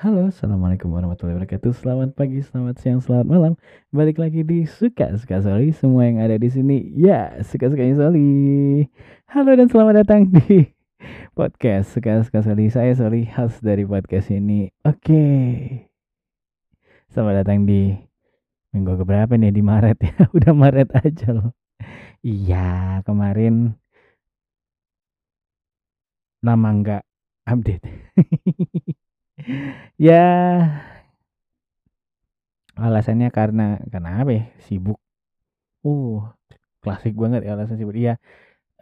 Halo, Assalamualaikum warahmatullahi wabarakatuh. Selamat pagi, selamat siang, selamat malam. Balik lagi di Suka Suka Soli. Semua yang ada di sini, ya suka suka Soli. Halo dan selamat datang di podcast Suka Suka Soli. Saya Soli, host dari podcast ini. Oke, selamat datang di minggu keberapa nih di Maret ya? Udah Maret aja loh. Iya, kemarin lama nggak update. Ya, alasannya karena karena apa ya? Sibuk. Uh, klasik banget ya alasan sibuk. Iya,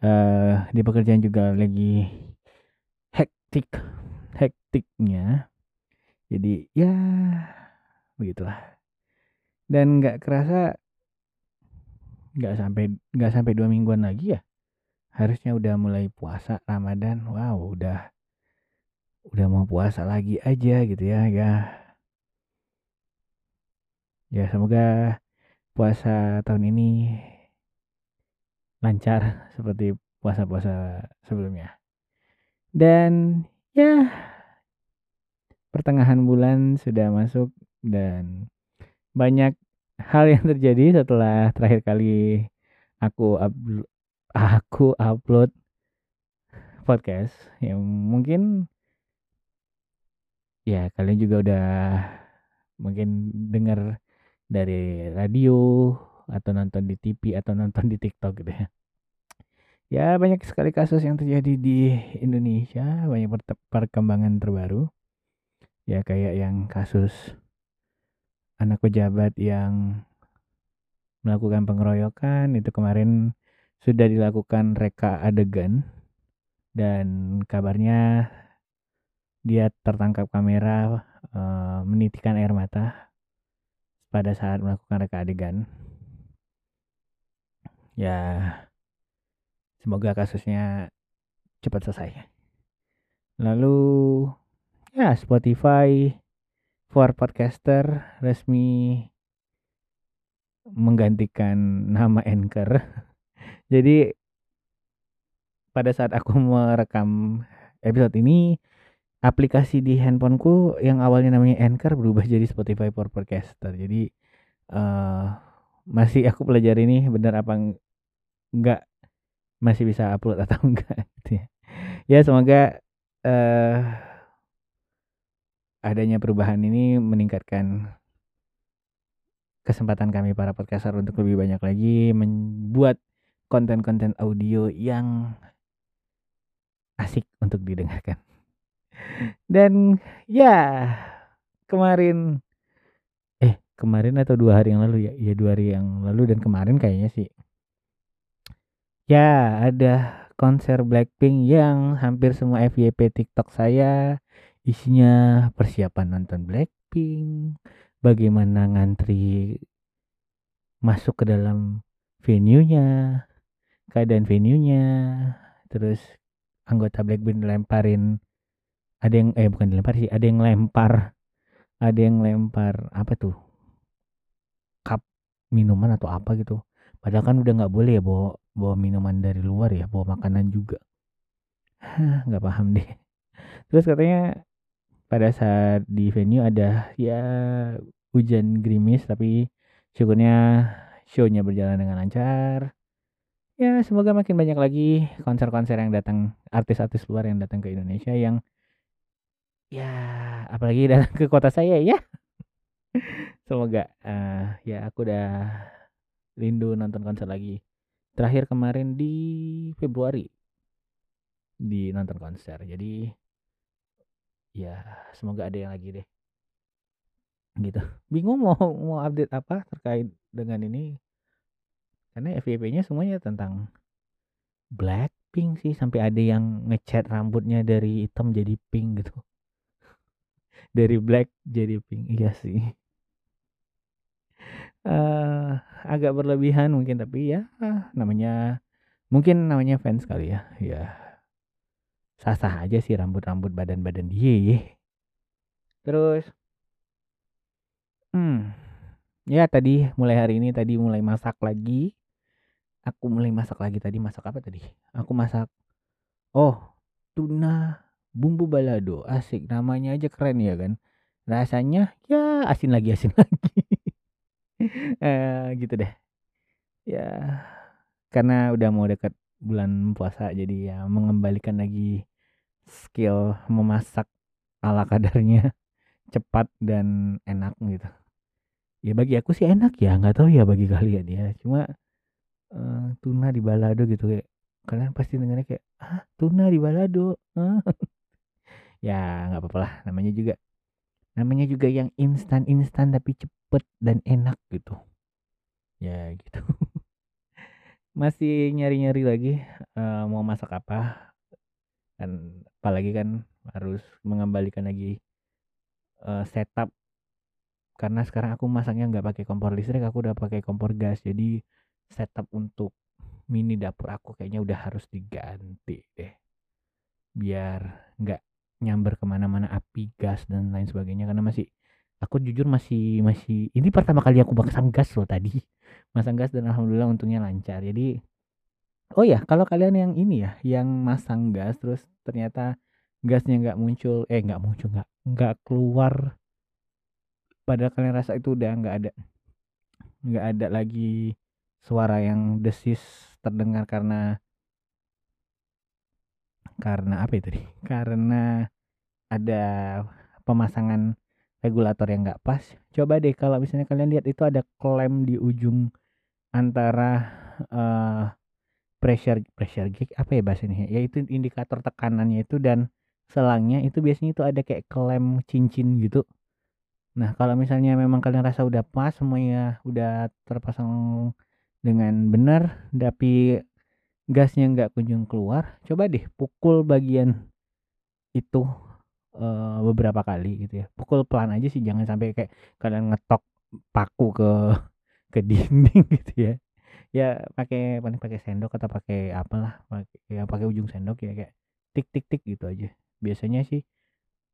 eh di pekerjaan juga lagi hektik, hektiknya. Jadi ya begitulah. Dan nggak kerasa nggak sampai nggak sampai dua mingguan lagi ya. Harusnya udah mulai puasa Ramadan. Wow, udah udah mau puasa lagi aja gitu ya ya. Ya semoga puasa tahun ini lancar seperti puasa-puasa sebelumnya. Dan ya pertengahan bulan sudah masuk dan banyak hal yang terjadi setelah terakhir kali aku aku upload podcast yang mungkin ya kalian juga udah mungkin dengar dari radio atau nonton di TV atau nonton di TikTok gitu ya. Ya banyak sekali kasus yang terjadi di Indonesia, banyak perkembangan terbaru. Ya kayak yang kasus anak pejabat yang melakukan pengeroyokan itu kemarin sudah dilakukan reka adegan dan kabarnya dia tertangkap kamera uh, menitikan air mata pada saat melakukan reka adegan. Ya, semoga kasusnya cepat selesai. Lalu, ya Spotify for podcaster resmi menggantikan nama Anchor. Jadi pada saat aku merekam episode ini aplikasi di handphoneku yang awalnya namanya Anchor berubah jadi Spotify for Podcaster. Jadi uh, masih aku pelajari ini benar apa enggak masih bisa upload atau enggak gitu ya. Ya semoga uh, adanya perubahan ini meningkatkan kesempatan kami para podcaster untuk lebih banyak lagi membuat konten-konten audio yang asik untuk didengarkan. Dan ya kemarin eh kemarin atau dua hari yang lalu ya, ya dua hari yang lalu dan kemarin kayaknya sih. Ya ada konser Blackpink yang hampir semua FYP TikTok saya isinya persiapan nonton Blackpink, bagaimana ngantri masuk ke dalam venue-nya, keadaan venue-nya, terus anggota Blackpink lemparin ada yang eh bukan dilempar sih ada yang lempar ada yang lempar apa tuh cup minuman atau apa gitu. Padahal kan udah nggak boleh ya bawa bawa minuman dari luar ya bawa makanan juga. Nggak paham deh. Terus katanya pada saat di venue ada ya hujan gerimis tapi syukurnya shownya berjalan dengan lancar. Ya semoga makin banyak lagi konser-konser yang datang artis-artis luar yang datang ke Indonesia yang Ya, apalagi datang ke kota saya ya. Semoga uh, ya aku udah rindu nonton konser lagi. Terakhir kemarin di Februari di nonton konser. Jadi ya semoga ada yang lagi deh. Gitu. Bingung mau mau update apa terkait dengan ini. Karena FYP-nya semuanya tentang Blackpink sih sampai ada yang ngecat rambutnya dari hitam jadi pink gitu dari black jadi pink. Iya sih. Uh, agak berlebihan mungkin tapi ya namanya mungkin namanya fans kali ya. Ya. Sah-sah aja sih rambut-rambut badan-badan dia terus hmm ya tadi mulai hari ini tadi mulai masak lagi. Aku mulai masak lagi tadi. Masak apa tadi? Aku masak oh tuna bumbu balado asik. Namanya aja keren ya kan? Rasanya ya asin lagi asin lagi. Eh, gitu deh. Ya karena udah mau dekat bulan puasa jadi ya mengembalikan lagi skill memasak ala kadarnya cepat dan enak gitu. Ya bagi aku sih enak ya. Nggak tahu ya bagi kalian ya. Cuma uh, tuna di balado gitu kayak kalian pasti dengarnya kayak ah tuna di balado ya nggak apa-apa lah. Namanya juga namanya juga yang instan instan tapi cepet dan enak gitu. Ya gitu. Masih nyari-nyari lagi uh, mau masak apa. Dan apalagi kan harus mengembalikan lagi uh, setup. Karena sekarang aku masaknya nggak pakai kompor listrik aku udah pakai kompor gas. Jadi setup untuk mini dapur aku kayaknya udah harus diganti deh. Biar nggak nyamber ke mana-mana api gas dan lain sebagainya. Karena masih aku jujur masih masih ini pertama kali aku pasang gas loh tadi. Masang gas dan alhamdulillah untungnya lancar. Jadi oh ya kalau kalian yang ini ya yang masang gas terus ternyata gasnya nggak muncul eh nggak muncul nggak nggak keluar padahal kalian rasa itu udah nggak ada nggak ada lagi suara yang desis terdengar karena karena apa itu nih karena ada pemasangan regulator yang nggak pas. Coba deh kalau misalnya kalian lihat itu ada klem di ujung antara uh, pressure pressure gauge apa ya bahasanya yaitu indikator tekanannya itu dan selangnya itu biasanya itu ada kayak klem cincin gitu. Nah, kalau misalnya memang kalian rasa udah pas semuanya udah terpasang dengan benar tapi gasnya nggak kunjung keluar, coba deh pukul bagian itu uh, beberapa kali gitu ya. Pukul pelan aja sih jangan sampai kayak kalian ngetok paku ke ke dinding gitu ya. Ya pakai paling pakai sendok atau pakai apalah, pakai ya pakai ujung sendok ya kayak tik tik tik gitu aja. Biasanya sih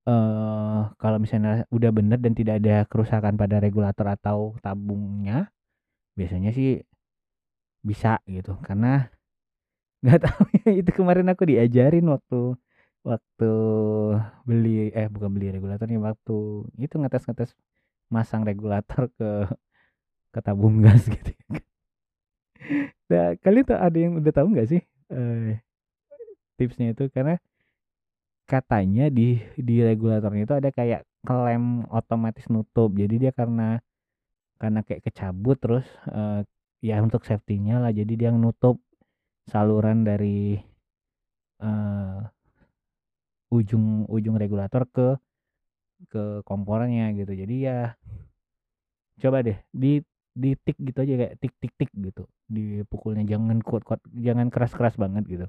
uh, kalau misalnya udah bener dan tidak ada kerusakan pada regulator atau tabungnya, biasanya sih bisa gitu. Karena nggak tahu ya itu kemarin aku diajarin waktu waktu beli eh bukan beli regulatornya waktu itu ngetes-ngetes masang regulator ke ke tabung gas gitu ya. Nah, kalian tuh ada yang udah tahu nggak sih eh, tipsnya itu? Karena katanya di di regulatornya itu ada kayak klem otomatis nutup. Jadi dia karena karena kayak kecabut terus uh, ya untuk safety-nya lah. Jadi dia nutup saluran dari uh, ujung ujung regulator ke ke kompornya gitu. Jadi ya coba deh di di tik gitu aja kayak tik tik tik gitu. Dipukulnya jangan kuat kuat jangan keras keras banget gitu.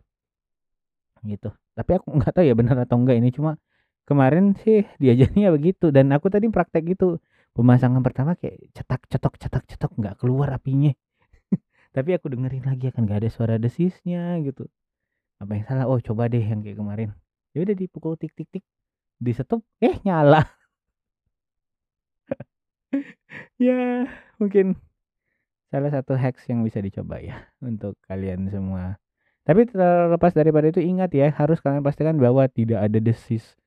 Gitu. Tapi aku nggak tahu ya benar atau enggak ini cuma kemarin sih diajarnya begitu. Dan aku tadi praktek gitu pemasangan pertama kayak cetak cetok cetak cetok nggak keluar apinya tapi aku dengerin lagi akan nggak ada suara desisnya gitu. Apa yang salah? Oh coba deh yang kayak kemarin. Ya udah dipukul tik tik tik. Di stop eh nyala. Ya mungkin salah satu hacks yang bisa dicoba ya untuk kalian semua. Tapi terlepas daripada itu ingat ya, harus kalian pastikan bahwa tidak ada desis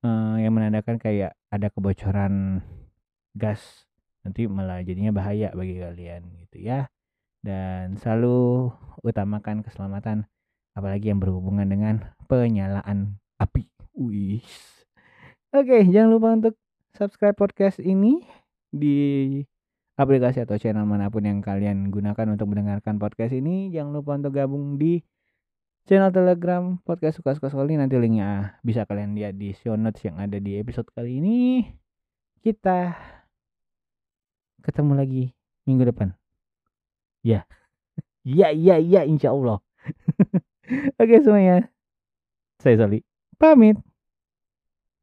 uh, yang menandakan kayak ada kebocoran gas. Nanti malah jadinya bahaya bagi kalian gitu ya. Dan selalu utamakan keselamatan apalagi yang berhubungan dengan penyalaan api. Wih. Oke, jangan lupa untuk subscribe podcast ini di aplikasi atau channel mana pun yang kalian gunakan untuk mendengarkan podcast ini. Jangan lupa untuk gabung di channel telegram podcast suka-suka sekali nanti linknya bisa kalian lihat di show notes yang ada di episode kali ini kita ketemu lagi minggu depan ya ya ya ya insya Allah. Oke semuanya. Saya Soli pamit